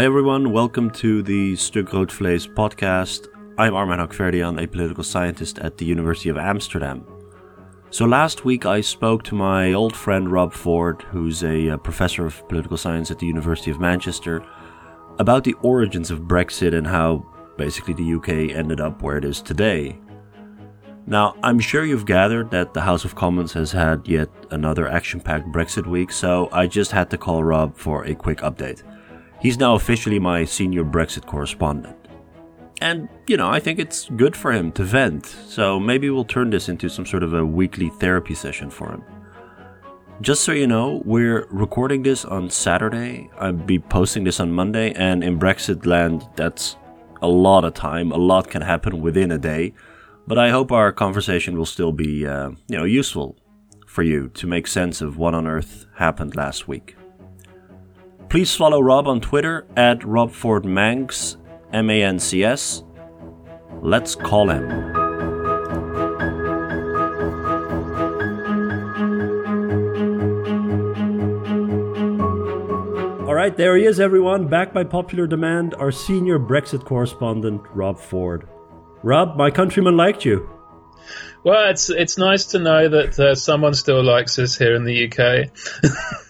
Hi everyone, welcome to the Stuk Roodvlees podcast. I'm Armen Hakhverdian, a political scientist at the University of Amsterdam. So last week I spoke to my old friend Rob Ford, who's a, uh, professor of political science at the University of Manchester, about the origins of Brexit and how basically the UK ended up where it is today. Now, I'm sure you've gathered that the House of Commons has had yet another action packed Brexit week, so I just had to call Rob for a quick update. He's now officially my senior Brexit correspondent. And, you know, I think it's good for him to vent, so maybe we'll turn this into some sort of a weekly therapy session for him. Just so you know, we're recording this on Saturday. I'll be posting this on Monday, and in Brexit land, that's a lot of time. A lot can happen within a day. But I hope our conversation will still be, uh, you know, useful for you to make sense of what on earth happened last week. Please follow Rob on Twitter at RobFordMancs, M A N C S. Let's call him. All right, there he is, everyone. Back by popular demand, our senior Brexit correspondent, Rob Ford. Rob, my countrymen liked you. Well, it's it's nice to know that uh, someone still likes us here in the UK.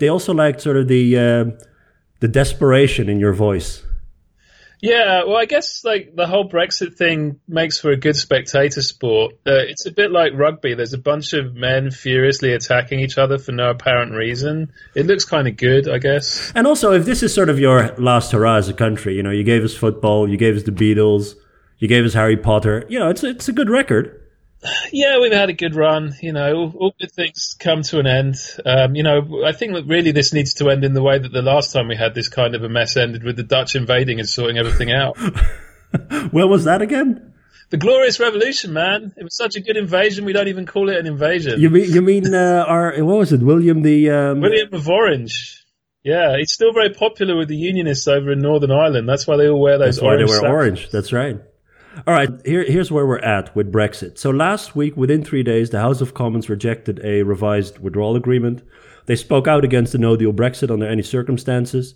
they also liked sort of the uh, the desperation in your voice. Yeah, well, I guess like the whole Brexit thing makes for a good spectator sport. Uh, it's a bit like rugby. There's a bunch of men furiously attacking each other for no apparent reason. It looks kind of good, I guess. And also, if this is sort of your last hurrah as a country, you know, you gave us football, you gave us the Beatles, you gave us Harry Potter. You know, it's it's a good record yeah, we've had a good run. You know, all, good things come to an end. Um, you know, I think that really this needs to end in the way that the last time we had this kind of a mess ended with the Dutch invading and sorting everything out. Where was that again? The Glorious Revolution, man. It was such a good invasion. We don't even call it an invasion. You mean you mean uh, our what was it? William the um... William of Orange. Yeah, he's still very popular with the Unionists over in Northern Ireland. That's why they all wear those. That's why they wear orange. That's right. All right, here, here's where we're at with Brexit. So last week, within three days, the House of Commons rejected a revised withdrawal agreement. They spoke out against the no deal Brexit under any circumstances.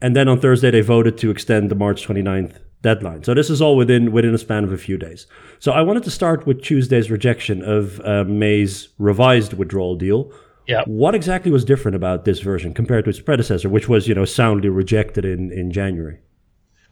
And then on Thursday, they voted to extend the March 29th deadline. So this is all within within a span of a few days. So I wanted to start with Tuesday's rejection of uh, May's revised withdrawal deal. Yeah. What exactly was different about this version compared to its predecessor, which was, you know, soundly rejected in, in January?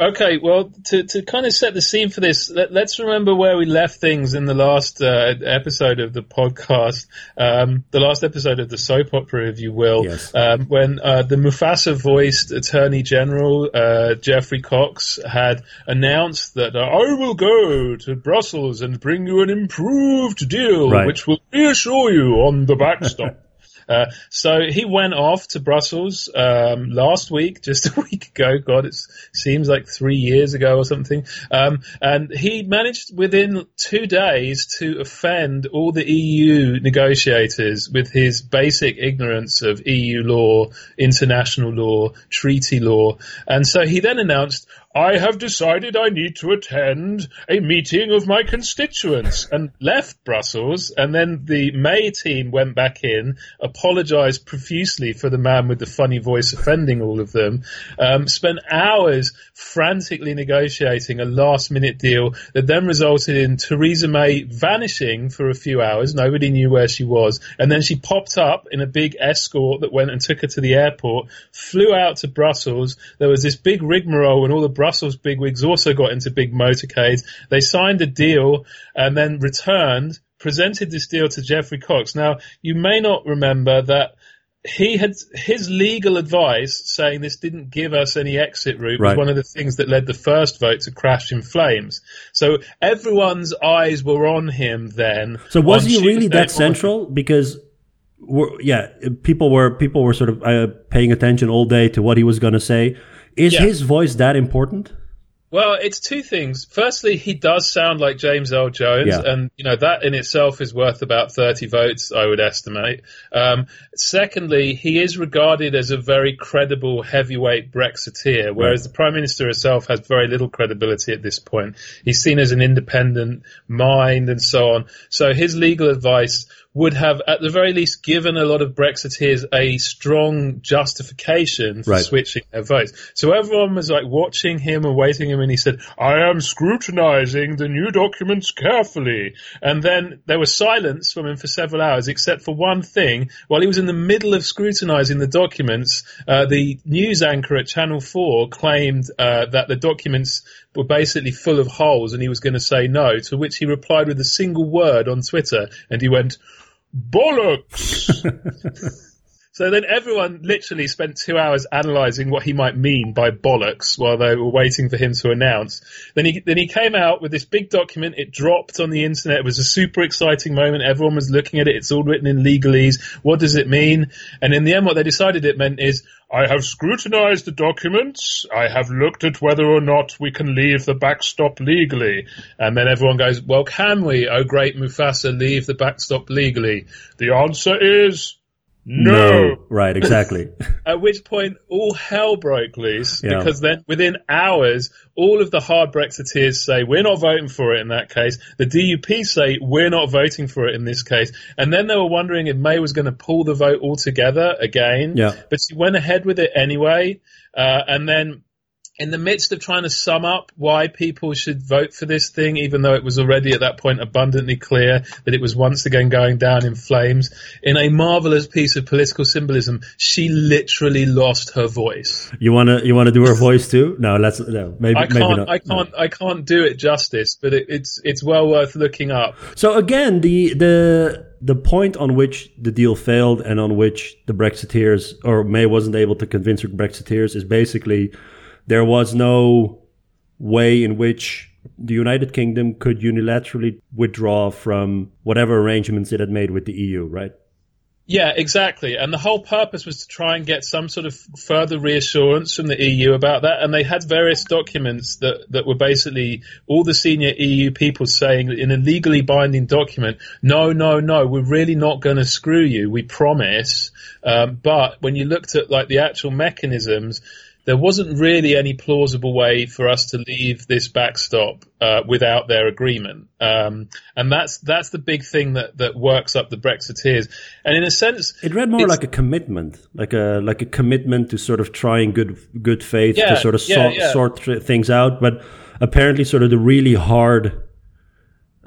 Okay, well, to, to kind of set the scene for this, let, us remember where we left things in the last uh, episode of the podcast, um, the last episode of the soap opera, if you will, yes. um, when uh, the Mufasa voiced Attorney General uh, Geoffrey Cox had announced that uh, I will go to Brussels and bring you an improved deal, right. which will reassure you on the backstop. Uh, so he went off to Brussels um, last week, just a week ago. God, it seems like three years ago or something. Um, and he managed within two days to offend all the EU negotiators with his basic ignorance of EU law, international law, treaty law. And so he then announced, I have decided I need to attend a meeting of my constituents and left Brussels. And then the May team went back in, apologized profusely for the man with the funny voice offending all of them, um, spent hours frantically negotiating a last minute deal that then resulted in Theresa May vanishing for a few hours. Nobody knew where she was. And then she popped up in a big escort that went and took her to the airport, flew out to Brussels. There was this big rigmarole and all the Brussels bigwigs also got into big motorcades. They signed a deal and then returned, presented this deal to Geoffrey Cox. Now, you may not remember that he had his legal advice saying this didn't give us any exit route right. was one of the things that led the first vote to crash in flames. So everyone's eyes were on him then. So was he really that central? Because yeah, people were people were sort of uh, paying attention all day to what he was going to say. Is yeah. his voice that important? Well, it's two things. Firstly, he does sound like James Earl Jones, yeah. and you know that in itself is worth about thirty votes, I would estimate. Um, secondly, he is regarded as a very credible heavyweight Brexiteer, whereas right. the Prime Minister herself has very little credibility at this point. He's seen as an independent mind and so on. So his legal advice would have, at the very least, given a lot of Brexiteers a strong justification for Right. switching their votes. So everyone was like watching him and waiting him, and he said, "I am scrutinizing the new documents carefully." And then there was silence from him for several hours, except for one thing. While he was in the middle of scrutinizing the documents, uh, the news anchor at Channel Four claimed uh, that the documents were basically full of holes, and he was going to say no. To which he replied with a single word on Twitter, and he went, "Bollocks." So then everyone literally spent two hours analysing what he might mean by bollocks while they were waiting for him to announce. Then he then he came out with this big document. It dropped on the internet. It was a super exciting moment. Everyone was looking at it. It's all written in legalese. What does it mean? And in the end, what they decided it meant is. I have scrutinized the documents. I have looked at whether or not we can leave the backstop legally. And then everyone goes, well, can we, oh great Mufasa, leave the backstop legally? The answer is no. Right, exactly. At which point, all hell broke loose Yeah. because then within hours, all of the hard Brexiteers say, we're not voting for it in that case. The DUP say, we're not voting for it in this case. And then they were wondering if May was going to pull the vote altogether again. Yeah. But she went ahead with it anyway. Uh, and then in the midst of trying to sum up why people should vote for this thing, even though it was already at that point abundantly clear that it was once again going down in flames, in a marvelous piece of political symbolism, she literally lost her voice. You wanna you wanna do her voice too? No, let's no. Maybe I can't, not. I can't, I can't do it justice, but it, it's it's well worth looking up. So again, the the the point on which the deal failed and on which the Brexiteers or May wasn't able to convince her Brexiteers is basically there was no way in which the United Kingdom could unilaterally withdraw from whatever arrangements it had made with the EU, right? Yeah, exactly. And the whole purpose was to try and get some sort of further reassurance from the EU about that. And they had various documents that, that were basically all the senior EU people saying in a legally binding document, no, no, no, we're really not going to screw you. We promise. Um, but when you looked at like the actual mechanisms, there wasn't really any plausible way for us to leave this backstop uh, without their agreement, um, and that's that's the big thing that, that works up the Brexiteers. And in a sense, It read more like a commitment, like a like a commitment to sort of trying good good faith Yeah, to sort of yeah, sort, yeah. sort things out. But apparently, sort of the really hard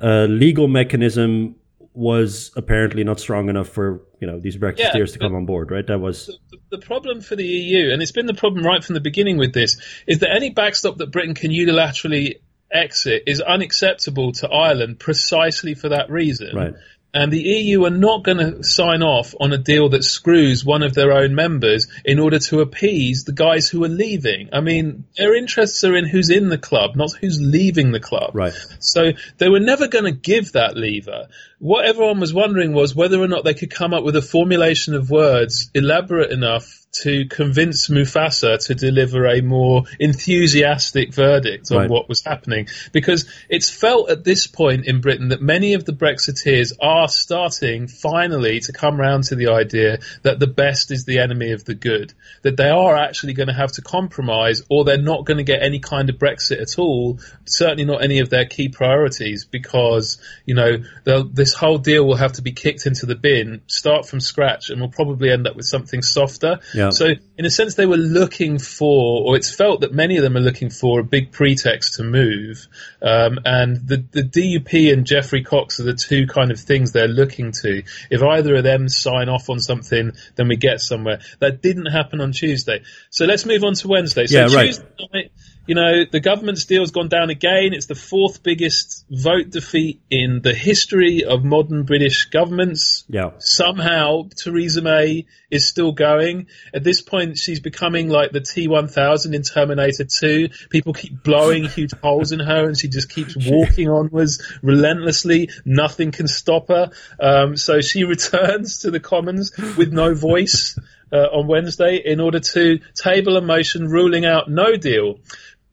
uh, legal mechanism was apparently not strong enough for you know these Brexiteers to come on board, right? That was the, the problem for the EU, and it's been the problem right from the beginning with this, is that any backstop that Britain can unilaterally exit is unacceptable to Ireland precisely for that reason. Right. And the EU are not going to sign off on a deal that screws one of their own members in order to appease the guys who are leaving. I mean, their interests are in who's in the club, not who's leaving the club. right. So they were never going to give that lever. What everyone was wondering was whether or not they could come up with a formulation of words elaborate enough to convince Mufasa to deliver a more enthusiastic verdict on Right. what was happening. Because it's felt at this point in Britain that many of the Brexiteers are starting finally to come round to the idea that the best is the enemy of the good. That they are actually going to have to compromise or they're not going to get any kind of Brexit at all. Certainly not any of their key priorities because, you know, they'll- this whole deal will have to be kicked into the bin, start from scratch, and we'll probably end up with something softer. Yeah. So, in a sense, they were looking for, or it's felt that many of them are looking for a big pretext to move. Um, and the, the DUP and Geoffrey Cox are the two kind of things they're looking to. If either of them sign off on something, then we get somewhere. That didn't happen on Tuesday. So let's move on to Wednesday. So Yeah, right. Tuesday night, you know, the government's deal's gone down again. It's the fourth biggest vote defeat in the history of modern British governments Yeah. somehow Theresa May is still going. At this point, she's becoming like the T1000 in Terminator 2. People keep blowing huge holes in her and she just keeps walking onwards relentlessly. Nothing can stop her. Um, so she returns to the Commons with no voice. Uh, on Wednesday, in order to table a motion ruling out no deal.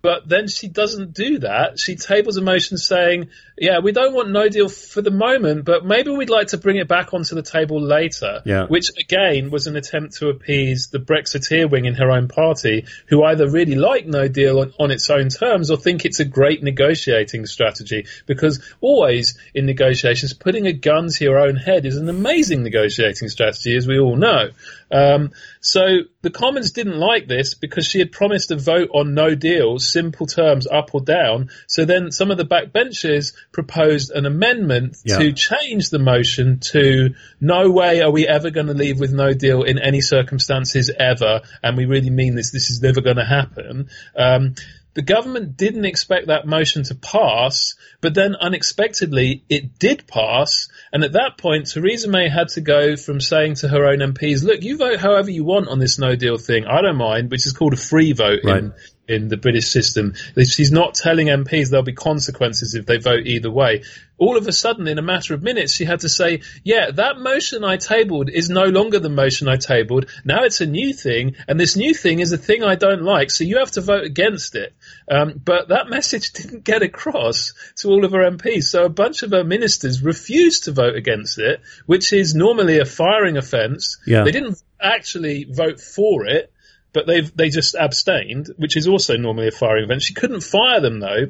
But then she doesn't do that. She tables a motion saying, yeah, we don't want no deal for the moment, but maybe we'd like to bring it back onto the table later. Yeah. Which again was an attempt to appease the Brexiteer wing in her own party, who either really like no deal on, on its own terms or think it's a great negotiating strategy. Because always in negotiations, putting a gun to your own head is an amazing negotiating strategy, as we all know. Um, so the Commons didn't like this because she had promised a vote on no deal, simple terms up or down. So then some of the backbenchers proposed an amendment Yeah. to change the motion to no way are we ever going to leave with no deal in any circumstances ever. And we really mean this. This is never going to happen. Um, the government didn't expect that motion to pass, but then unexpectedly it did pass. And at that point, Theresa May had to go from saying to her own MPs, look, you vote however you want on this no deal thing. I don't mind, which is called a free vote Right. in, in the British system. She's not telling MPs there'll be consequences if they vote either way. All of a sudden, in a matter of minutes, she had to say, yeah, that motion I tabled is no longer the motion I tabled. Now it's a new thing, and this new thing is a thing I don't like, so you have to vote against it. Um, but that message didn't get across to all of her MPs, so a bunch of her ministers refused to vote against it, which is normally a firing offence. Yeah. They didn't actually vote for it, but they they just abstained, which is also normally a firing event. She couldn't fire them though.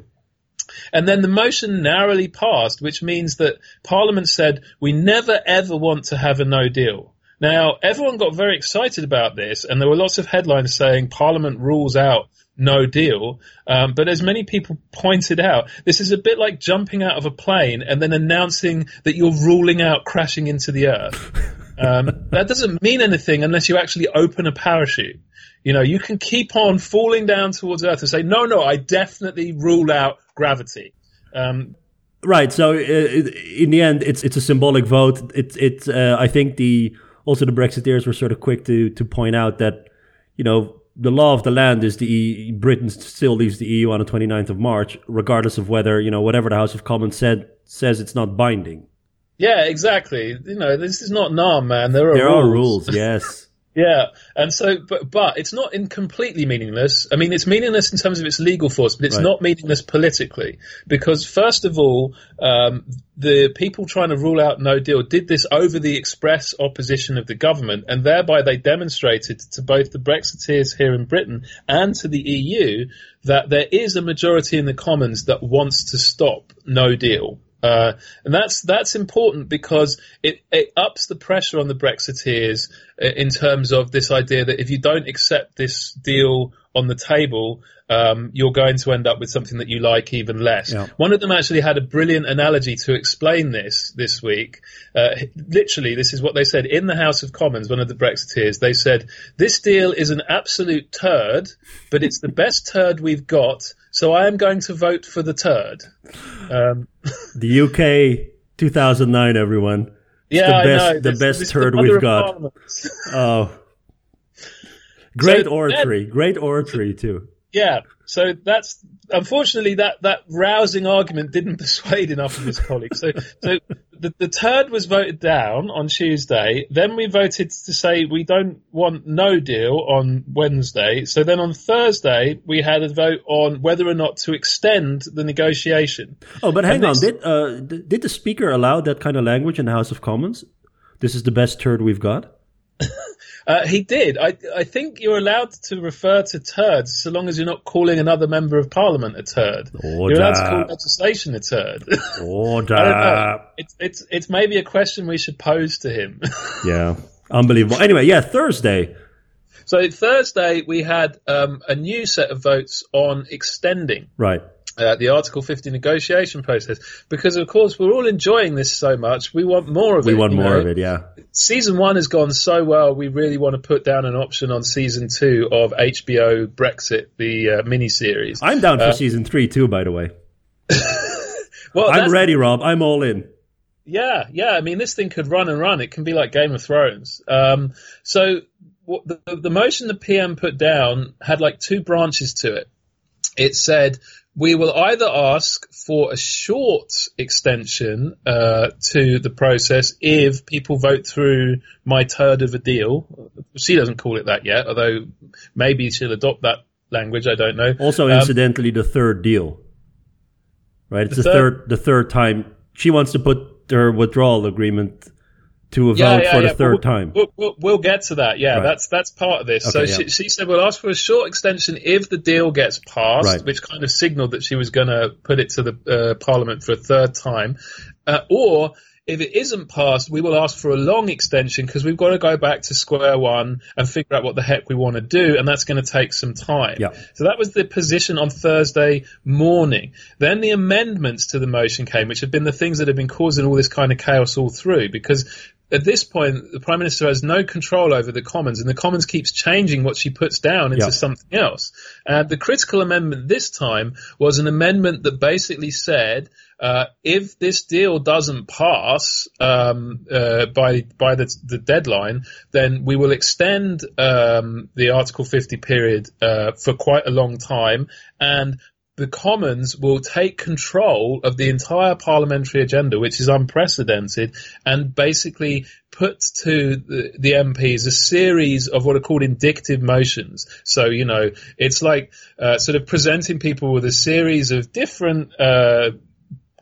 And then the motion narrowly passed, which means that Parliament said, we never ever want to have a no deal. Now, everyone got very excited about this, and there were lots of headlines saying Parliament rules out no deal. Um, but as many people pointed out, this is a bit like jumping out of a plane and then announcing that you're ruling out crashing into the earth. Um, that doesn't mean anything unless you actually open a parachute. You know, you can keep on falling down towards Earth and say, no, no, I definitely rule out gravity. Um, Right. So uh, in the end, it's it's a symbolic vote. It's it's. Uh, I think the also the Brexiteers were sort of quick to to point out that you know the law of the land is the e- Britain still leaves the EU on the 29th of March, regardless of whether you know whatever the House of Commons said says it's not binding. yeah, exactly. You know, this is not NAM, man. There are There rules. are rules. Yes. Yeah, and so, but but it's not in completely meaningless. I mean, it's meaningless in terms of its legal force, but it's Right. not meaningless politically because, first of all, um, the people trying to rule out No Deal did this over the express opposition of the government, and thereby they demonstrated to both the Brexiteers here in Britain and to the EU that there is a majority in the Commons that wants to stop No Deal. Uh, and that's that's important because it, it ups the pressure on the Brexiteers uh, in terms of this idea that if you don't accept this deal on the table, um, you're going to end up with something that you like even less. Yeah. One of them actually had a brilliant analogy to explain this this week. Uh, literally, this is what they said in the House of Commons. One of the Brexiteers they said, "This deal is an absolute turd, but it's the best turd we've got." So I am going to vote for the turd. Um, The UK 2009, everyone. Yeah, the I best- know. the This- best this turd we've got. Oh, great So oratory. Great oratory too. Yeah, so that's unfortunately that that rousing argument didn't persuade enough of his colleagues. So, so the, the turd was voted down on Tuesday. Then we voted to say we don't want no deal on Wednesday. So then on Thursday we had a vote on whether or not to extend the negotiation. Oh, but hang And on. Did uh, did the speaker allow that kind of language in the House of Commons? This is the best turd we've got. Uh, he did. I, I think you're allowed to refer to turds so long as you're not calling another member of parliament a turd. You're allowed to call Order. legislation a turd. I don't know. Order. It's it's it's maybe a question we should pose to him. Yeah, unbelievable. Anyway, yeah, Thursday. so Thursday we had um, a new set of votes on extending Right. Uh, the Article 50 negotiation process because, of course, we're all enjoying this so much. We want more of We it. We want more know? of it. Yeah. Season one has gone so well. We really want to put down an option on season two of HBO Brexit, the uh, miniseries. I'm down for Uh, season three too. By the way, Well, I'm ready, Rob. I'm all in. Yeah, yeah. I mean, this thing could run and run. It can be like Game of Thrones. Um, so the, the motion the PM put down had like two branches to it. It said we will either ask for a short extension uh, to the process if people vote through my turd of a deal. She doesn't call it that yet, although maybe she'll adopt that language. I don't know. Also, Um, incidentally, the third deal, right? It's the, The third, third- the third time she wants to put her withdrawal agreement to a vote for the third we'll, time. We'll, we'll, we'll get to that. Yeah, Right. that's that's part of this. Okay, so yeah. she, she said we'll ask for a short extension if the deal gets passed, Right. which kind of signalled that she was going to put it to the uh, Parliament for a third time, uh, or. If it isn't passed, we will ask for a long extension because we've got to go back to square one and figure out what the heck we want to do, and that's going to take some time. Yeah. So that was the position on Thursday morning. Then the amendments to the motion came, which have been the things that have been causing all this kind of chaos all through because at this point, the Prime Minister has no control over the Commons, and the Commons keeps changing what she puts down into Yeah. something else. Uh, the critical amendment this time was an amendment that basically said uh, if this deal doesn't pass um, uh, by by the, the deadline, then we will extend um, the Article 50 period uh, for quite a long time, and the Commons will take control of the entire parliamentary agenda, which is unprecedented, and basically put to the, the MPs a series of what are called indicative motions. So, you know, it's like uh, sort of presenting people with a series of different uh,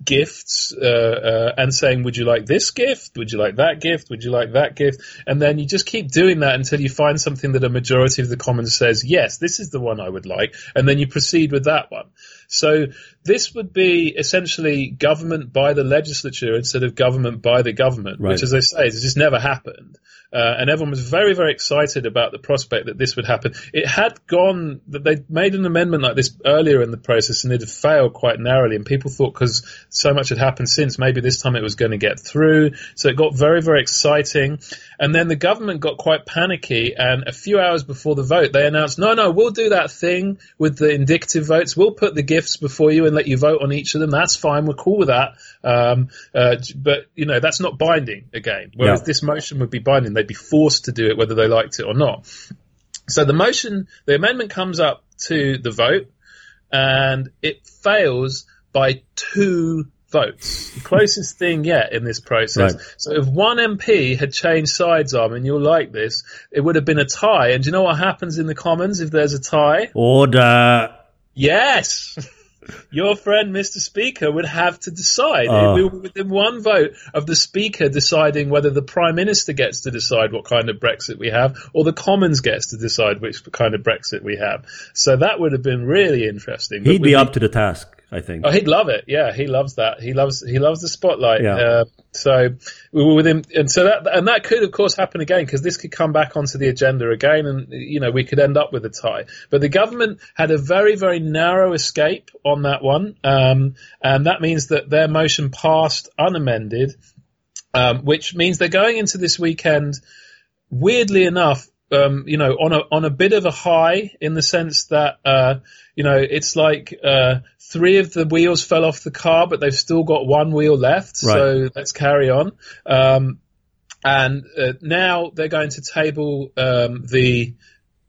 gifts uh, uh, and saying, "Would you like this gift? Would you like that gift? Would you like that gift?" And then you just keep doing that until you find something that a majority of the Commons says, "Yes, this is the one I would like," and then you proceed with that one. So this would be essentially government by the legislature instead of government by the government, Right. which, as I say, has just never happened. Uh, and everyone was very, very excited about the prospect that this would happen. It had gone, that they made an amendment like this earlier in the process and it had failed quite narrowly. And people thought because so much had happened since, maybe this time it was going to get through. So it got very, very exciting. And then the government got quite panicky. And a few hours before the vote, they announced, no, no, we'll do that thing with the indicative votes. We'll put the gifts before you and let you vote on each of them. That's fine. We're cool with that. Um, uh, but, you know, that's not binding again. Whereas this motion would be binding. They'd be forced to do it whether they liked it or not. So the motion, the amendment comes up to the vote and it fails by two votes. The closest thing yet in this process. Right. So if one MP had changed sides on, and you'll like this, it would have been a tie. And do you know what happens in the Commons if there's a tie? Order. Yes. Your friend, Mr. Speaker, would have to decide. Oh. We were within one vote of the Speaker deciding whether the Prime Minister gets to decide what kind of Brexit we have, or the Commons gets to decide which kind of Brexit we have. So that would have been really interesting. He'd be up to the task, I think. Oh, he'd love it. Yeah, he loves that. He loves he loves the spotlight. Yeah. Uh, so we were with him, and so that and that could of course happen again because this could come back onto the agenda again, and you know we could end up with a tie. But the government had a very very narrow escape on that one, um, and that means that their motion passed unamended, um, which means they're going into this weekend. Weirdly enough, um, you know, on a on a bit of a high in the sense that uh, you know it's like uh, three of the wheels fell off the car, but they've still got one wheel left. So let's carry on. Um, and uh, now they're going to table um, the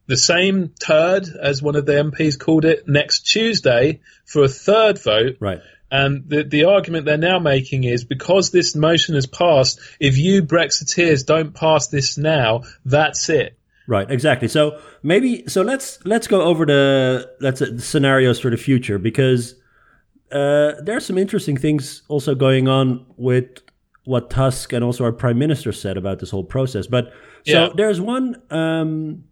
the same turd as one of the MPs called it next Tuesday for a third vote. Right. And the, the argument they're now making is because this motion has passed, if you Brexiteers don't pass this now, that's it. Right, exactly. So maybe so let's let's go over the let's the scenarios for the future because uh, there are some interesting things also going on with what Tusk and also our prime minister said about this whole process. But so Yeah. there's one um,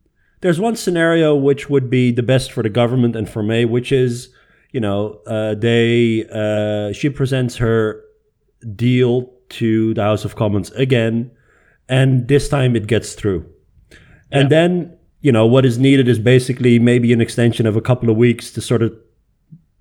there's one scenario which would be the best for the government and for May, which is you know uh, they uh, she presents her deal to the House of Commons again, and this time it gets through. And then, you know, what is needed is basically maybe an extension of a couple of weeks to sort of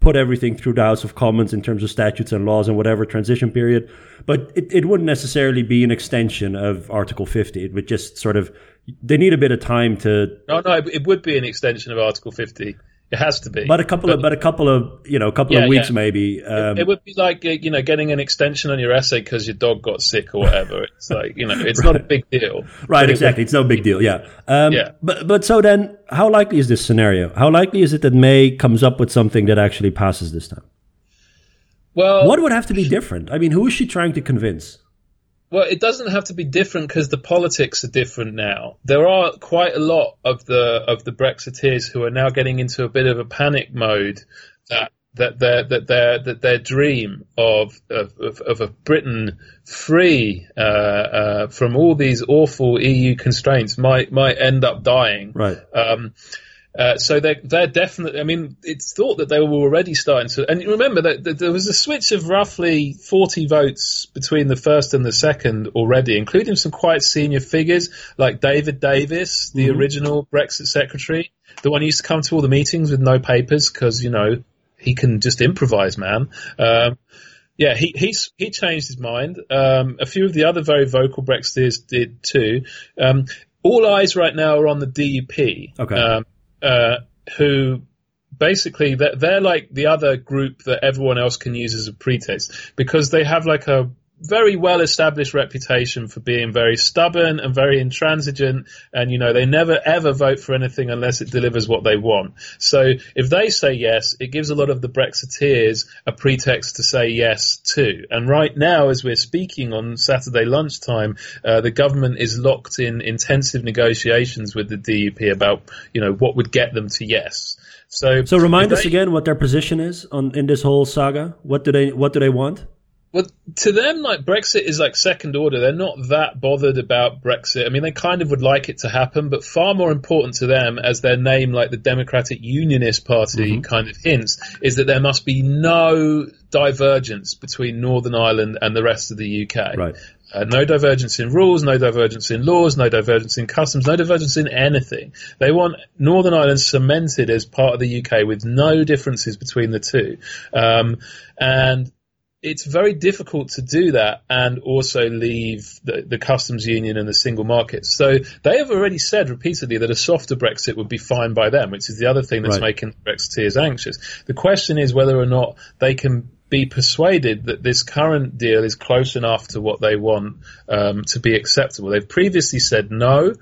put everything through the House of Commons in terms of statutes and laws and whatever transition period. But it, it wouldn't necessarily be an extension of Article 50. It would just sort of, they need a bit of time to, No, no, it, it would be an extension of Article 50. It has to be. but a couple of, but a couple of, you know, a couple Yeah, of weeks yeah. maybe. Um, it would be like uh, you know getting an extension on your essay because your dog got sick or whatever. It's like you know, it's not a big deal. Right, But it exactly. It's no big deal. Yeah. Um, Yeah. But but so then, how likely is this scenario? How likely is it that May comes up with something that actually passes this time? well, What would have to be different? I mean, who is she trying to convince? Well, it doesn't have to be different because the politics are different now. There are quite a lot of the of the Brexiteers who are now getting into a bit of a panic mode that that their that their that their dream of of, of, of a Britain free uh, uh, from all these awful EU constraints might might end up dying. Right. Um, uh, so they're, they're definitely, I mean, it's thought that they were already starting to, and remember that, that, there was a switch of roughly 40 votes between the first and the second already, including some quite senior figures like David Davis, the mm-hmm. original Brexit secretary, the one who used to come to all the meetings with no papers because, you know, he can just improvise, man. Um, yeah, he he's, he changed his mind. Um, a few of the other very vocal Brexiteers did too. Um, all eyes right now are on the DUP, okay. Uh, who basically they're, they're like the other group that everyone else can use as a pretext because they have like a very well established reputation for being very stubborn and very intransigent and you know they never ever vote for anything unless it delivers what they want. So if they say yes it gives a lot of the brexiteers a pretext to say yes too. And right now as we're speaking on saturday lunchtime uh, the government is locked in intensive negotiations with the DUP about you know what would get them to yes. So so remind us again what their position is on in this whole saga. What do they what do they want well, to them, like Brexit is like second order. They're not that bothered about Brexit. I mean, they kind of would like it to happen, but far more important to them, as their name, like the Democratic Unionist Party, mm-hmm. kind of hints, is that there must be no divergence between Northern Ireland and the rest of the UK. Right. Uh, no divergence in rules, no divergence in laws, no divergence in customs, no divergence in anything. They want Northern Ireland cemented as part of the UK with no differences between the two. Um, and it's very difficult to do that and also leave the, the, customs union and the single market. So they have already said repeatedly that a softer Brexit would be fine by them, which is the other thing that's right. making Brexiteers anxious. The question is whether or not they can be persuaded that this current deal is close enough to what they want um, to be acceptable. They've previously said no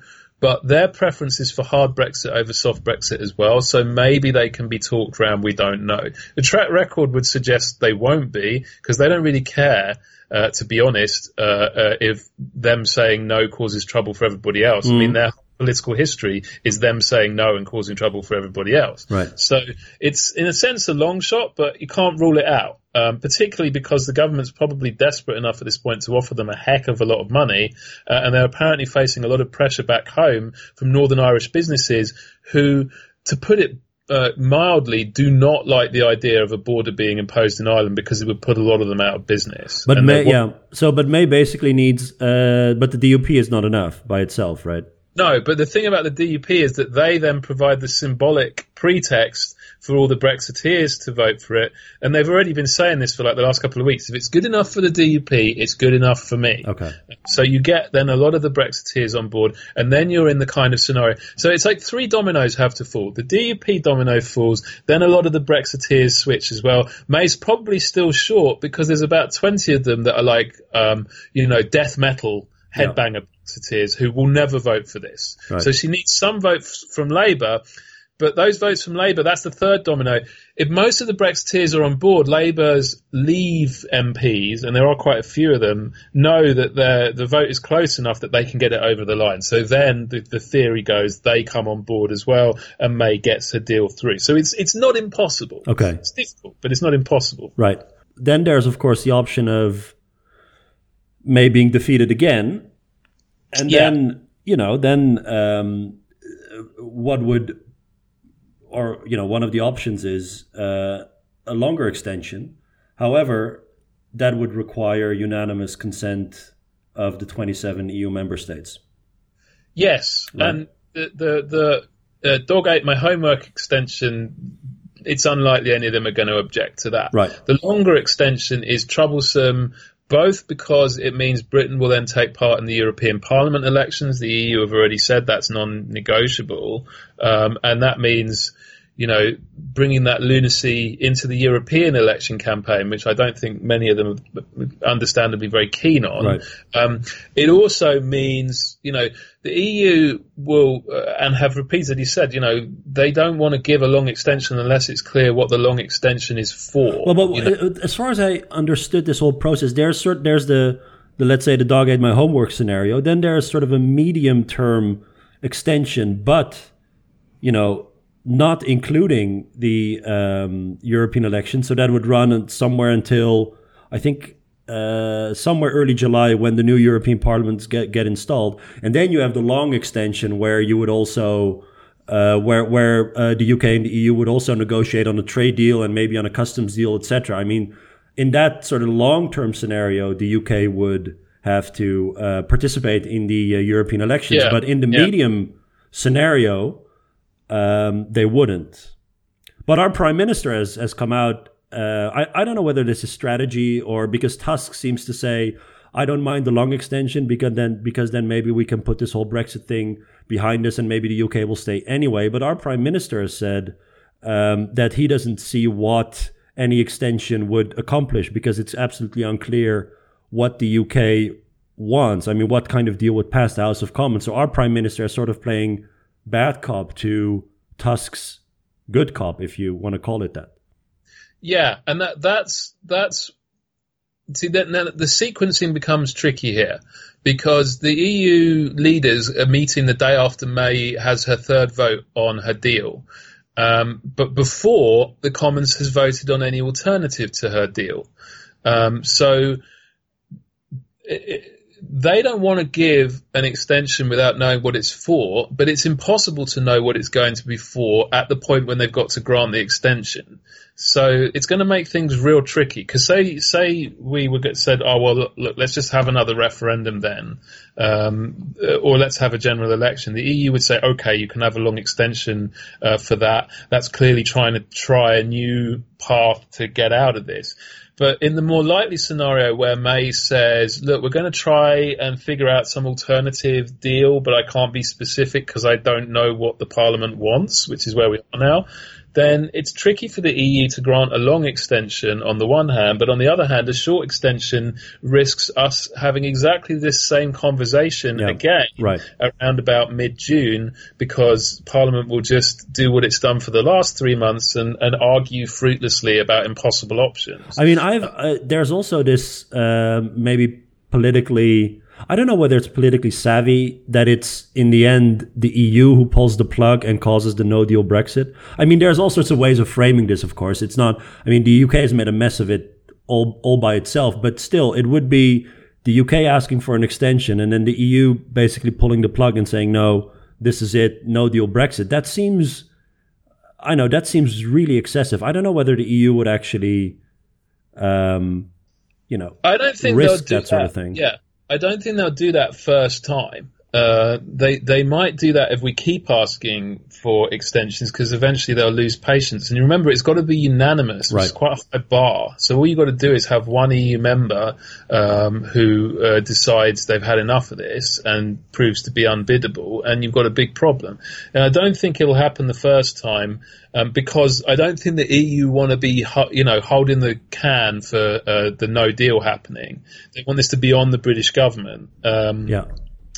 but their preference is for hard Brexit over soft Brexit as well. So maybe they can be talked around. We don't know. The track record would suggest they won't be because they don't really care. Uh, to be honest, uh, uh, if them saying no causes trouble for everybody else, mm. I mean, mm. their political history is them saying no and causing trouble for everybody else. Right. So it's in a sense a long shot, but you can't rule it out. Um, particularly because the government's probably desperate enough at this point to offer them a heck of a lot of money, uh, and they're apparently facing a lot of pressure back home from Northern Irish businesses who, to put it uh, mildly do not like the idea of a border being imposed in Ireland because it would put a lot of them out of business. But May, yeah, so but May basically needs, uh, but the DUP is not enough by itself, right? No, but the thing about the DUP is that they then provide the symbolic pretext for all the Brexiteers to vote for it, and they've already been saying this for like the last couple of weeks. If it's good enough for the DUP, it's good enough for me. Okay. So you get then a lot of the Brexiteers on board, and then you're in the kind of scenario. So it's like three dominoes have to fall. The DUP domino falls, then a lot of the Brexiteers switch as well. May's probably still short because there's about 20 of them that are like, um, you know, death metal headbanger Brexiteers who will never vote for this. Right. So she needs some votes from Labour, but those votes from Labour, that's the third domino. If most of the Brexiteers are on board, Labour's leave MPs, and there are quite a few of them, know that the vote is close enough that they can get it over the line. So then the, the theory goes they come on board as well, and May gets her deal through. So it's it's not impossible. Okay, it's difficult, but it's not impossible. Right. Then there's of course the option of May being defeated again, and yeah. then you know, then um, what would, or you know, one of the options is uh, a longer extension. However, that would require unanimous consent of the 27 EU member states. Yes, right. and the the, the uh, dog ate my homework extension. It's unlikely any of them are going to object to that. Right. The longer extension is troublesome both because it means Britain will then take part in the European Parliament elections. The EU have already said that's non-negotiable, um, and that means you know, bringing that lunacy into the European election campaign, which I don't think many of them are understandably very keen on. Right. Um, it also means, you know, the EU will, uh, and have repeatedly said, you know, they don't want to give a long extension unless it's clear what the long extension is for. Well, but you know? as far as I understood this whole process, there's certain, there's the the let's say the dog ate my homework scenario, then there's sort of a medium term extension, but you know, not including the um, European election. So that would run somewhere until I think uh, somewhere early July when the new European Parliaments get get installed, and then you have the long extension where you would also. Uh, where where uh, the UK and the EU would also negotiate on a trade deal and maybe on a customs deal, etc. I mean, in that sort of long term scenario, the UK would have to uh, participate in the uh, European elections, Yeah. but in the Yeah. medium scenario, um, they wouldn't. But our prime minister has has come out. Uh, I I don't know whether this is strategy or because Tusk seems to say I don't mind the long extension because then because then maybe we can put this whole Brexit thing behind us and maybe the UK will stay anyway. But our prime minister has said um, that he doesn't see what any extension would accomplish because it's absolutely unclear what the UK wants. I mean, what kind of deal would pass the House of Commons? So our prime minister is sort of playing bad cop to Tusk's good cop, if you want to call it that. Yeah, and that that's that's see that the sequencing becomes tricky here because the EU leaders are meeting the day after May has her third vote on her deal. Um, but before the Commons has voted on any alternative to her deal. Um, so it, they don't want to give an extension without knowing what it's for, but it's impossible to know what it's going to be for at the point when they've got to grant the extension. So it's going to make things real tricky. Because say say we would get said, oh well, look, look, let's just have another referendum then, um, uh, or let's have a general election. The EU would say, okay, you can have a long extension uh, for that. That's clearly trying to try a new path to get out of this. But in the more likely scenario where May says, look, we're going to try and figure out some alternative deal, but I can't be specific because I don't know what the parliament wants, which is where we are now, then it's tricky for the EU to grant a long extension on the one hand, but on the other hand, a short extension risks us having exactly this same conversation Yeah, again right. around about mid June because Parliament will just do what it's done for the last three months and, and argue fruitlessly about impossible options. I mean, I've uh, there's also this uh, maybe politically. I don't know whether it's politically savvy that it's in the end the EU who pulls the plug and causes the no deal Brexit. I mean, there's all sorts of ways of framing this. Of course, it's not. I mean, the UK has made a mess of it all all by itself, but still, it would be the UK asking for an extension and then the EU basically pulling the plug and saying no, this is it, no deal Brexit. That seems. I know that seems really excessive. I don't know whether the EU would actually um, you know, I don't think risk do that sort of thing. Yeah, I don't think they'll do that first time. Uh, they they might do that if we keep asking for extensions because eventually they'll lose patience. And you remember, it's got to be unanimous. Right. quite a high bar. So all you've got to do is have one EU member um, who uh, decides they've had enough of this and proves to be unbiddable, and you've got a big problem. And I don't think it'll happen the first time um, because I don't think the EU want to be, you know, holding the can for uh, the No Deal happening. They want this to be on the British government. Um, Yeah.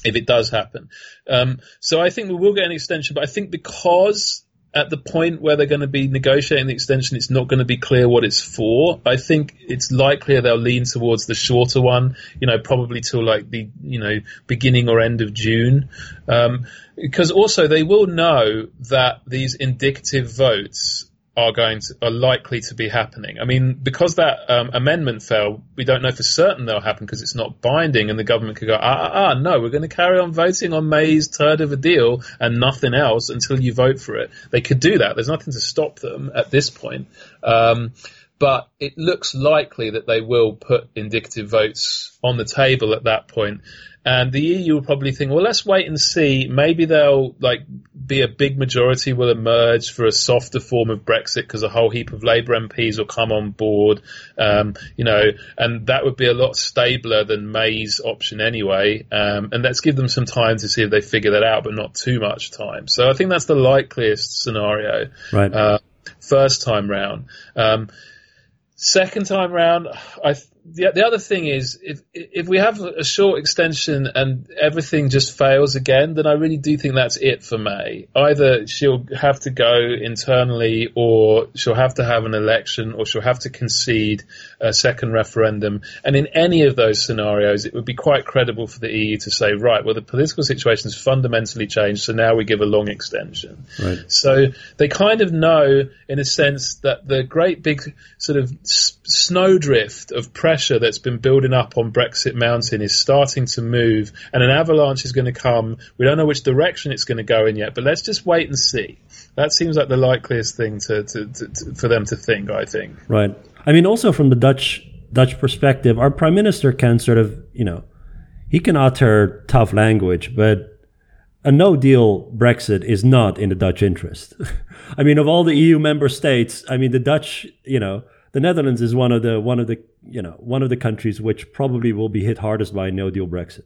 If it does happen. Um, so I think we will get an extension, but I think because at the point where they're going to be negotiating the extension, it's not going to be clear what it's for. I think it's likely they'll lean towards the shorter one, you know, probably till like the, you know, beginning or end of June. Um, because also they will know that these indicative votes are going to are likely to be happening. I mean, because that um, amendment fell, we don't know for certain they'll happen because it's not binding, and the government could go, ah, ah, ah no, we're going to carry on voting on May's third of a deal and nothing else until you vote for it. They could do that. There's nothing to stop them at this point. Um, but it looks likely that they will put indicative votes on the table at that point. And the EU will probably think, well, let's wait and see. Maybe they'll like be a big majority will emerge for a softer form of Brexit because a whole heap of Labour MPs will come on board, um, you know, and that would be a lot stabler than May's option anyway. Um, and let's give them some time to see if they figure that out, but not too much time. So I think that's the likeliest scenario Right. uh, first time round. Um, second time round, I the, the other thing is, if if we have a short extension and everything just fails again, then I really do think that's it for May. Either she'll have to go internally, or she'll have to have an election, or she'll have to concede a second referendum. And in any of those scenarios, it would be quite credible for the EU to say, right, well, the political situation has fundamentally changed, so now we give a long extension. Right. So they kind of know, in a sense, that the great big sort of snowdrift of pressure that's been building up on Brexit Mountain is starting to move, and an avalanche is going to come. We don't know which direction it's going to go in yet, but let's just wait and see. That seems like the likeliest thing to, to, to, to for them to think. I think. Right. I mean, also from the Dutch Dutch perspective, our prime minister can sort of, you know, he can utter tough language, but a no deal Brexit is not in the Dutch interest. I mean, of all the EU member states, I mean, the Dutch, you know, the Netherlands is one of the one of the you know one of the countries which probably will be hit hardest by a no deal Brexit.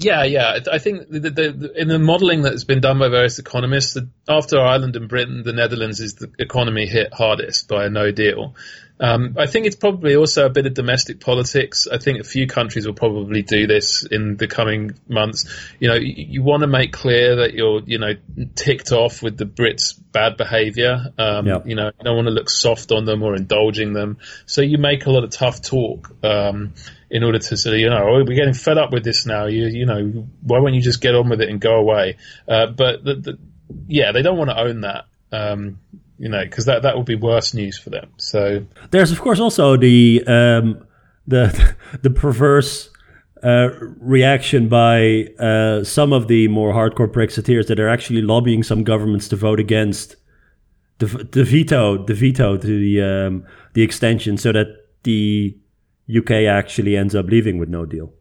Yeah, yeah. I think the, the, the, in the modelling that's been done by various economists, after Ireland and Britain, the Netherlands is the economy hit hardest by a no deal. Um, I think it's probably also a bit of domestic politics. I think a few countries will probably do this in the coming months. You know, you, you want to make clear that you're, you know, ticked off with the Brits' bad behaviour. Um, yep. You know, you don't want to look soft on them or indulging them. So you make a lot of tough talk. Um, in order to say, you know, oh, we're getting fed up with this now. You, you know, why won't you just get on with it and go away? Uh, but the, the, yeah, they don't want to own that. Um, you know, because that that would be worse news for them. So there's of course also the um, the the perverse uh, reaction by uh, some of the more hardcore Brexiteers that are actually lobbying some governments to vote against the, the veto the veto to the um, the extension, so that the UK actually ends up leaving with no deal.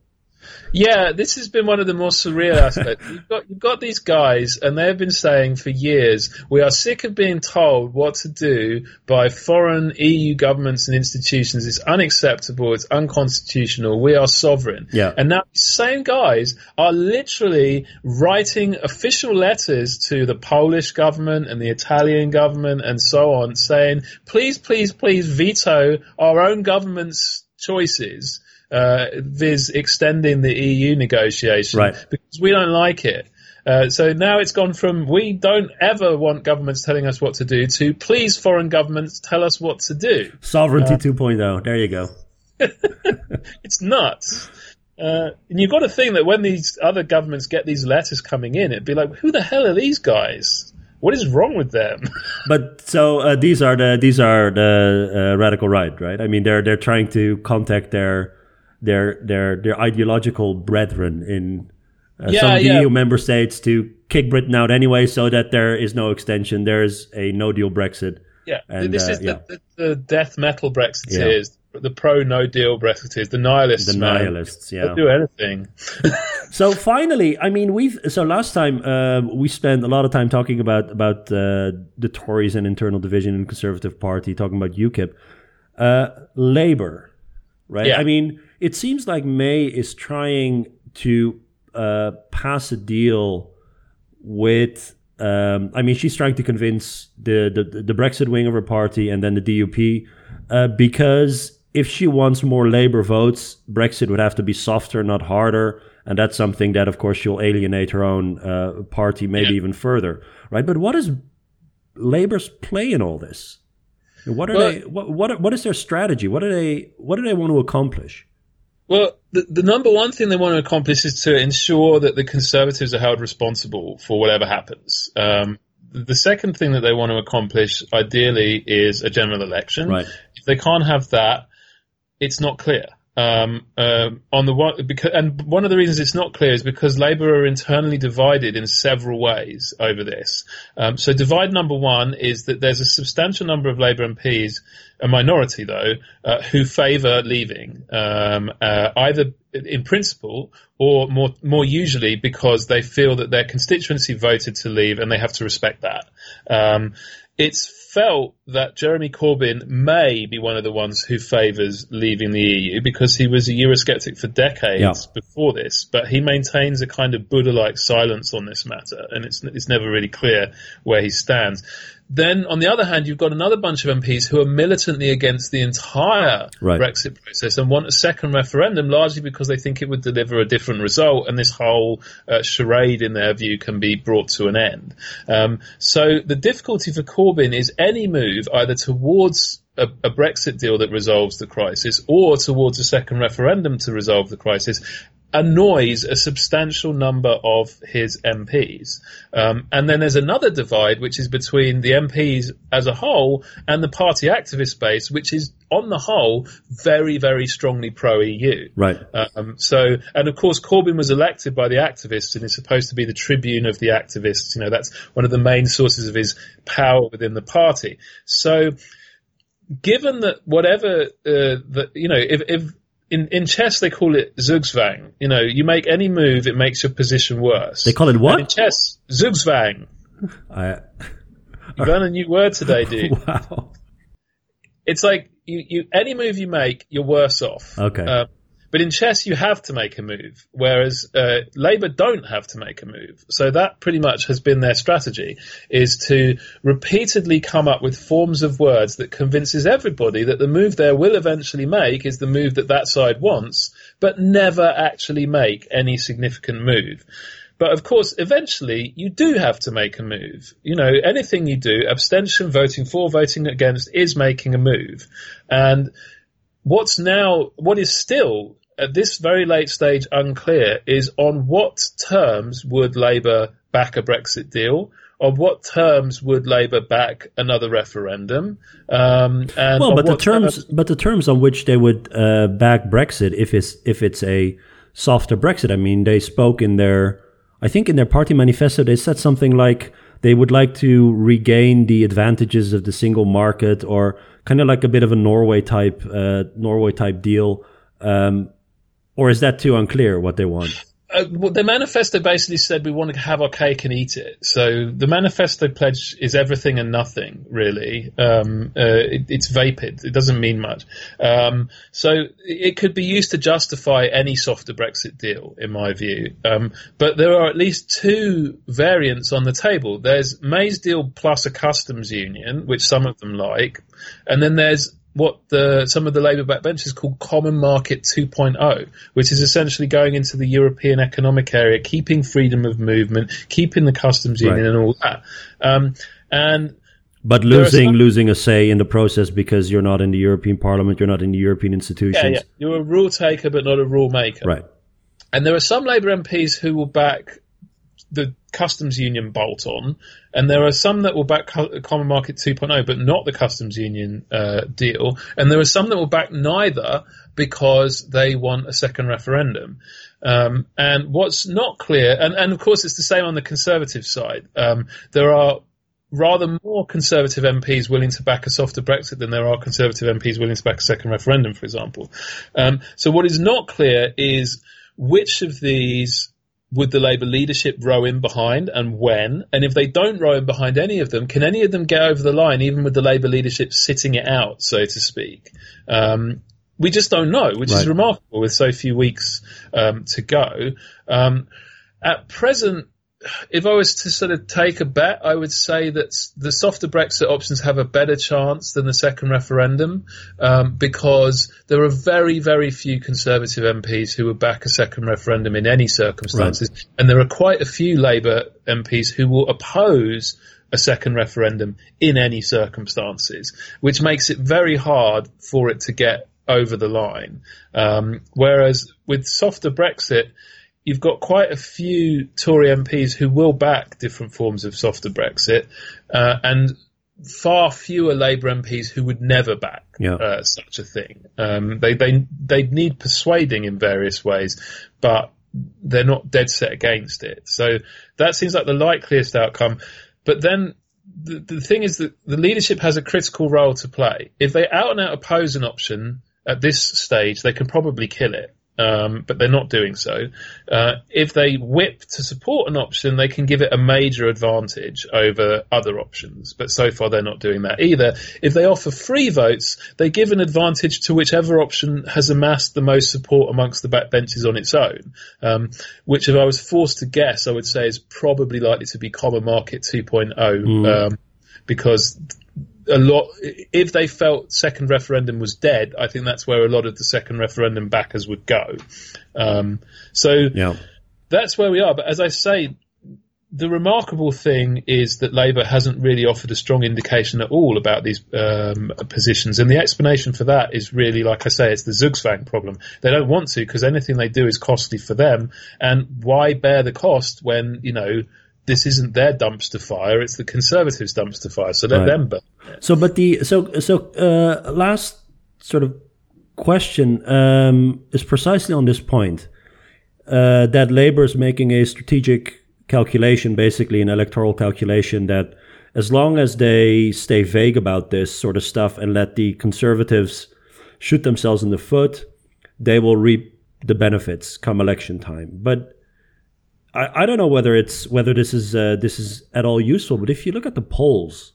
Yeah, this has been one of the more surreal aspects. You've got, you've got these guys, and they have been saying for years, we are sick of being told what to do by foreign EU governments and institutions. It's unacceptable. It's unconstitutional. We are sovereign. Yeah. And now these same guys are literally writing official letters to the Polish government and the Italian government and so on, saying, please, please, please veto our own government's choices uh, viz extending the EU negotiation right. because we don't like it. Uh, so now it's gone from we don't ever want governments telling us what to do to please foreign governments tell us what to do. Sovereignty uh, 2.0. There you go. it's nuts. Uh, and you've got to think that when these other governments get these letters coming in, it'd be like, who the hell are these guys? What is wrong with them? but so uh, these are the these are the uh, radical right, right? I mean, they're they're trying to contact their their their their ideological brethren in uh, yeah, some the yeah. EU member states to kick Britain out anyway, so that there is no extension. There's a no deal Brexit. Yeah, and, this uh, is the, the, the, death metal Brexiteers, yeah. the pro no deal Brexiteers, the nihilists. The man. nihilists, yeah, They'll do anything. so finally, I mean, we've so last time uh, we spent a lot of time talking about about uh, the Tories and internal division in the Conservative Party, talking about UKIP, uh, Labour, right? Yeah. I mean it seems like May is trying to uh, pass a deal with. Um, I mean, she's trying to convince the, the, the Brexit wing of her party and then the DUP uh, because if she wants more Labour votes, Brexit would have to be softer, not harder, and that's something that, of course, she'll alienate her own uh, party maybe yeah. even further, right? But what is Labour's play in all this? What are well, they? What, what what is their strategy? What do they What do they want to accomplish? Well, the, the number one thing they want to accomplish is to ensure that the Conservatives are held responsible for whatever happens. Um, the second thing that they want to accomplish, ideally, is a general election. Right. If they can't have that, it's not clear. Um, uh, on the one, because, and one of the reasons it's not clear is because Labour are internally divided in several ways over this. Um, so divide number one is that there's a substantial number of Labour MPs, a minority though, uh, who favour leaving, um, uh, either in principle or more more usually because they feel that their constituency voted to leave and they have to respect that. Um, it's felt that Jeremy Corbyn may be one of the ones who favours leaving the EU because he was a Eurosceptic for decades yeah. before this, but he maintains a kind of Buddha-like silence on this matter, and it's it's never really clear where he stands. Then on the other hand, you've got another bunch of MPs who are militantly against the entire Right. Brexit process and want a second referendum, largely because they think it would deliver a different result, and this whole uh, charade, in their view, can be brought to an end. Um, so the difficulty for Corbyn is any move either towards a, a Brexit deal that resolves the crisis or towards a second referendum to resolve the crisis annoys a substantial number of his MPs. Um, and then there's another divide, which is between the MPs as a whole and the party activist base, which is on the whole very, very strongly pro EU. Right. Um, so, and of course, Corbyn was elected by the activists and is supposed to be the tribune of the activists. You know, that's one of the main sources of his power within the party. So, given that whatever, uh, that, you know, if, if, in, in chess they call it zugzwang. You know, you make any move, it makes your position worse. They call it what? And in chess, zugzwang. I, You learn a new word today, dude. wow. It's like you, you any move you make, you're worse off. Okay. Uh, but in chess, you have to make a move, whereas uh, Labour don't have to make a move. So that pretty much has been their strategy: is to repeatedly come up with forms of words that convinces everybody that the move they will eventually make is the move that that side wants, but never actually make any significant move. But of course, eventually you do have to make a move. You know, anything you do, abstention, voting for, voting against, is making a move. And what's now, what is still at this very late stage unclear is on what terms would Labour back a Brexit deal? On what terms would Labour back another referendum? Um, and Well, but the what terms, but the terms on which they would uh, back Brexit, if it's if it's a softer Brexit, I mean, they spoke in their, I think in their party manifesto, they said something like they would like to regain the advantages of the single market, or kind of like a bit of a Norway type, uh, Norway type deal. Um, or is that too unclear what they want? uh, well, the manifesto basically said we want to have our cake and eat it. So the manifesto pledge is everything and nothing, really. Um, uh, it, it's vapid. It doesn't mean much. Um, so it could be used to justify any softer Brexit deal, in my view. Um, but there are at least two variants on the table. There's May's deal plus a customs union, which some of them like, and then there's what the some of the Labour backbenchers call Common Market 2.0, which is essentially going into the European economic area, keeping freedom of movement, keeping the customs union, Right. and all that. Um, and But losing some- losing a say in the process because you're not in the European Parliament, you're not in the European institutions. yeah, yeah, you're a rule taker, but not a rule maker. Right. And there are some Labour MPs who will back the customs union bolt on, and there are some that will back Common Market 2.0, but not the customs union uh, deal. And there are some that will back neither because they want a second referendum. Um, and what's not clear, and, and of course it's the same on the Conservative side. Um, there are rather more Conservative MPs willing to back a softer Brexit than there are Conservative MPs willing to back a second referendum, for example. Um, so what is not clear is which of these would the Labour leadership row in behind and when? And if they don't row in behind any of them, can any of them get over the line, even with the Labour leadership sitting it out, so to speak? Um, we just don't know, which Right. is remarkable with so few weeks um, to go. Um, at present, if I was to sort of take a bet, I would say that the softer Brexit options have a better chance than the second referendum um, because there are very, very few Conservative MPs who would back a second referendum in any circumstances, and there are quite a few Labour MPs who will oppose a second referendum in any circumstances, which makes it very hard for it to get over the line. Um, whereas with softer Brexit, you've got quite a few Tory MPs who will back different forms of softer Brexit, uh, and far fewer Labour MPs who would never back Yeah. uh, such a thing. Um, they they they need persuading in various ways, but they're not dead set against it. So that seems like the likeliest outcome. But then the, the thing is that the leadership has a critical role to play. If they out and out oppose an option at this stage, they can probably kill it. Um, but they're not doing so. Uh, if they whip to support an option, they can give it a major advantage over other options. But so far, they're not doing that either. If they offer free votes, they give an advantage to whichever option has amassed the most support amongst the backbenchers on its own. Um, which, if I was forced to guess, I would say is probably likely to be Common Market 2.0. Um, because a lot. If they felt second referendum was dead, I think that's where a lot of the second referendum backers would go. Um, so Yeah. that's where we are. But as I say, the remarkable thing is that Labour hasn't really offered a strong indication at all about these um, positions, and the explanation for that is really, like I say, it's the Zugzwang problem. They don't want to because anything they do is costly for them, and why bear the cost when you know this isn't their dumpster fire; it's the Conservatives' dumpster fire. So let Right. them burn. So, but the so so uh, last sort of question um, is precisely on this point uh, that Labour is making a strategic calculation, basically an electoral calculation, that as long as they stay vague about this sort of stuff and let the Conservatives shoot themselves in the foot, they will reap the benefits come election time. But I, I don't know whether it's whether this is uh, this is at all useful. But if you look at the polls,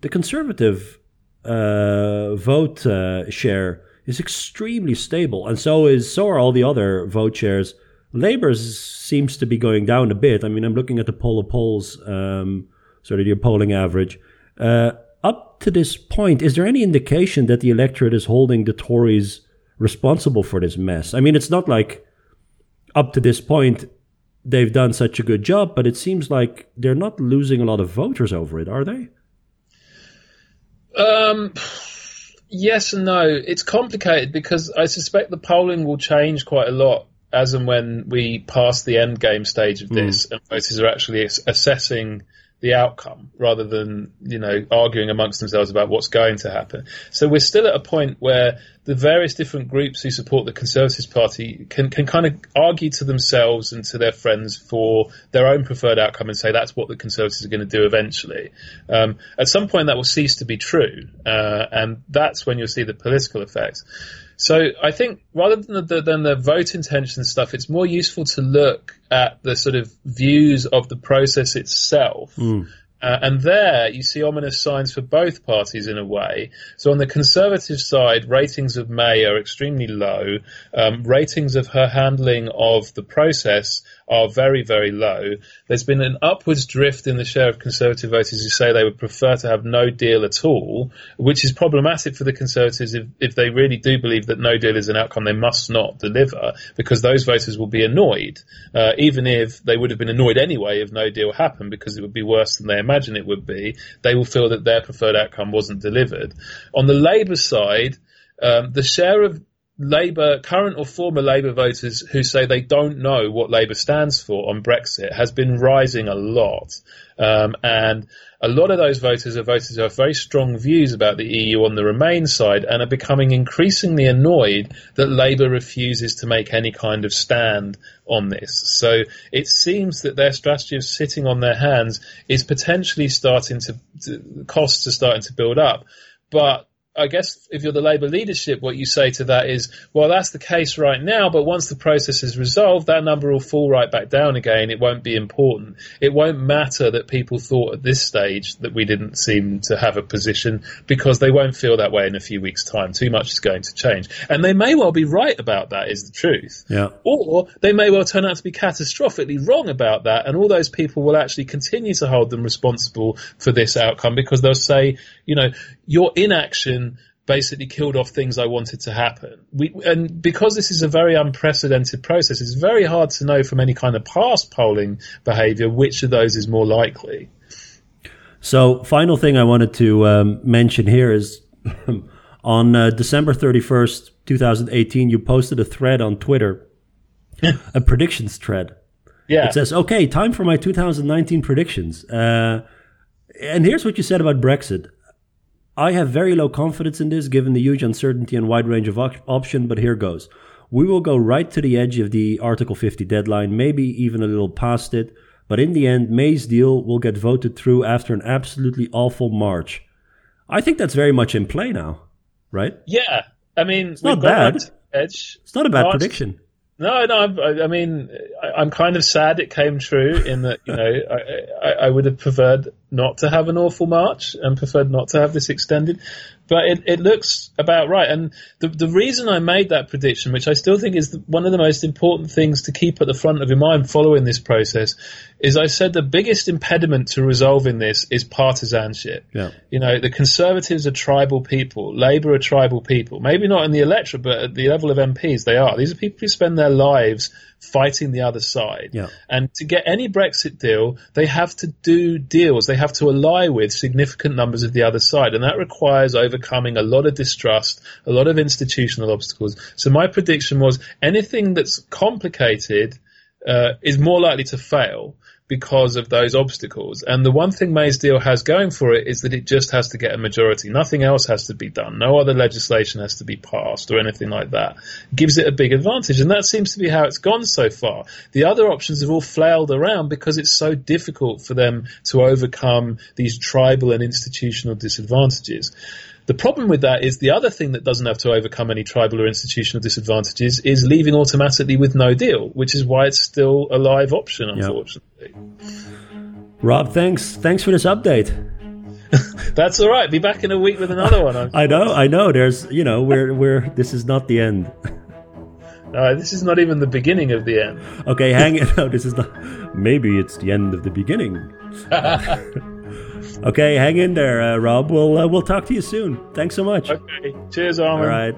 the conservative uh, vote uh, share is extremely stable, and so is so are all the other vote shares. Labour's seems to be going down a bit. I mean, I'm looking at the poll of polls, um, sort of your polling average. Uh, up to this point, is there any indication that the electorate is holding the Tories responsible for this mess? I mean, it's not like up to this point they've done such a good job, but it seems like they're not losing a lot of voters over it, are they? Um, yes and no. It's complicated because I suspect the polling will change quite a lot as and when we pass the end game stage of this and voters are actually assessing the outcome rather than you know arguing amongst themselves about what's going to happen. So we're still at a point where the various different groups who support the Conservative Party can can kind of argue to themselves and to their friends for their own preferred outcome and say that's what the Conservatives are going to do eventually. Um, at some point that will cease to be true, uh, and that's when you'll see the political effects. So I think rather than the, than the vote intention stuff, it's more useful to look at the sort of views of the process itself. Uh, and there you see ominous signs for both parties in a way. So on the Conservative side, ratings of May are extremely low. Um, ratings of her handling of the process are very, very low. There's been an upwards drift in the share of Conservative voters who say they would prefer to have no deal at all, which is problematic for the Conservatives if, if they really do believe that no deal is an outcome they must not deliver, because those voters will be annoyed, uh, even if they would have been annoyed anyway if no deal happened, because it would be worse than they imagine it would be. They will feel that their preferred outcome wasn't delivered. On the Labour side, um, the share of Labour, current or former Labour voters who say they don't know what Labour stands for on Brexit has been rising a lot. Um, and a lot of those voters are voters who have very strong views about the EU on the Remain side and are becoming increasingly annoyed that Labour refuses to make any kind of stand on this. So it seems that their strategy of sitting on their hands is potentially starting to, to costs are starting to build up. But I guess if you're the Labour leadership, what you say to that is, well, that's the case right now, but once the process is resolved, that number will fall right back down again. It won't be important. It won't matter that people thought at this stage that we didn't seem to have a position because they won't feel that way in a few weeks' time. Too much is going to change. And they may well be right about that, is the truth. Yeah. Or they may well turn out to be catastrophically wrong about that, and all those people will actually continue to hold them responsible for this outcome because they'll say, you know, your inaction basically killed off things I wanted to happen. We, and because this is a very unprecedented process, it's very hard to know from any kind of past polling behaviour which of those is more likely. So, final thing I wanted to um, mention here is on uh, December 31st, 2018, you posted a thread on Twitter, a predictions thread. Yeah. It says, okay, time for my 2019 predictions. Uh, and here's what you said about Brexit. I have very low confidence in this given the huge uncertainty and wide range of op- option, but here goes. We will go right to the edge of the Article 50 deadline, maybe even a little past it, but in the end, May's deal will get voted through after an absolutely awful March. I think that's very much in play now, right? yeah. I mean, it's not bad. Edge. It's not a bad March- prediction. No, no. I, I mean, I, I'm kind of sad it came true in that you know I, I, I would have preferred not to have an awful march and preferred not to have this extended. But it, it looks about right. And the, the reason I made that prediction, which I still think is one of the most important things to keep at the front of your mind following this process, is I said the biggest impediment to resolving this is partisanship. Yeah. You know, the Conservatives are tribal people, Labour are tribal people. Maybe not in the electorate, but at the level of MPs, they are. These are people who spend their lives fighting the other side. Yeah. And to get any Brexit deal, they have to do deals. They have to ally with significant numbers of the other side. And that requires overcoming a lot of distrust, a lot of institutional obstacles. So my prediction was anything that's complicated uh, is more likely to fail because of those obstacles. And the one thing May's deal has going for it is that it just has to get a majority. Nothing else has to be done. No other legislation has to be passed or anything like that. It gives it a big advantage. And that seems to be how it's gone so far. The other options have all flailed around because it's so difficult for them to overcome these tribal and institutional disadvantages. The problem with that is the other thing that doesn't have to overcome any tribal or institutional disadvantages is leaving automatically with no deal, which is why it's still a live option, unfortunately. Rob, thanks. Thanks for this update. That's all right. Be back in a week with another one. I know, I know. There's, you know, we're, we're. This is not the end. No, this is not even the beginning of the end. Okay, hang it. No, this is not. Maybe it's the end of the beginning. Okay, hang in there, uh, Rob. We'll uh, we'll talk to you soon. Thanks so much. Okay. Cheers, Armen. All right.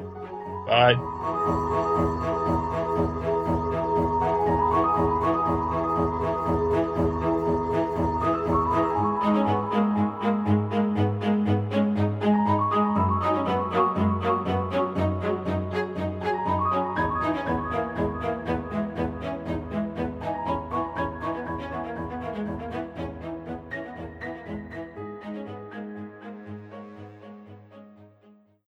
Bye.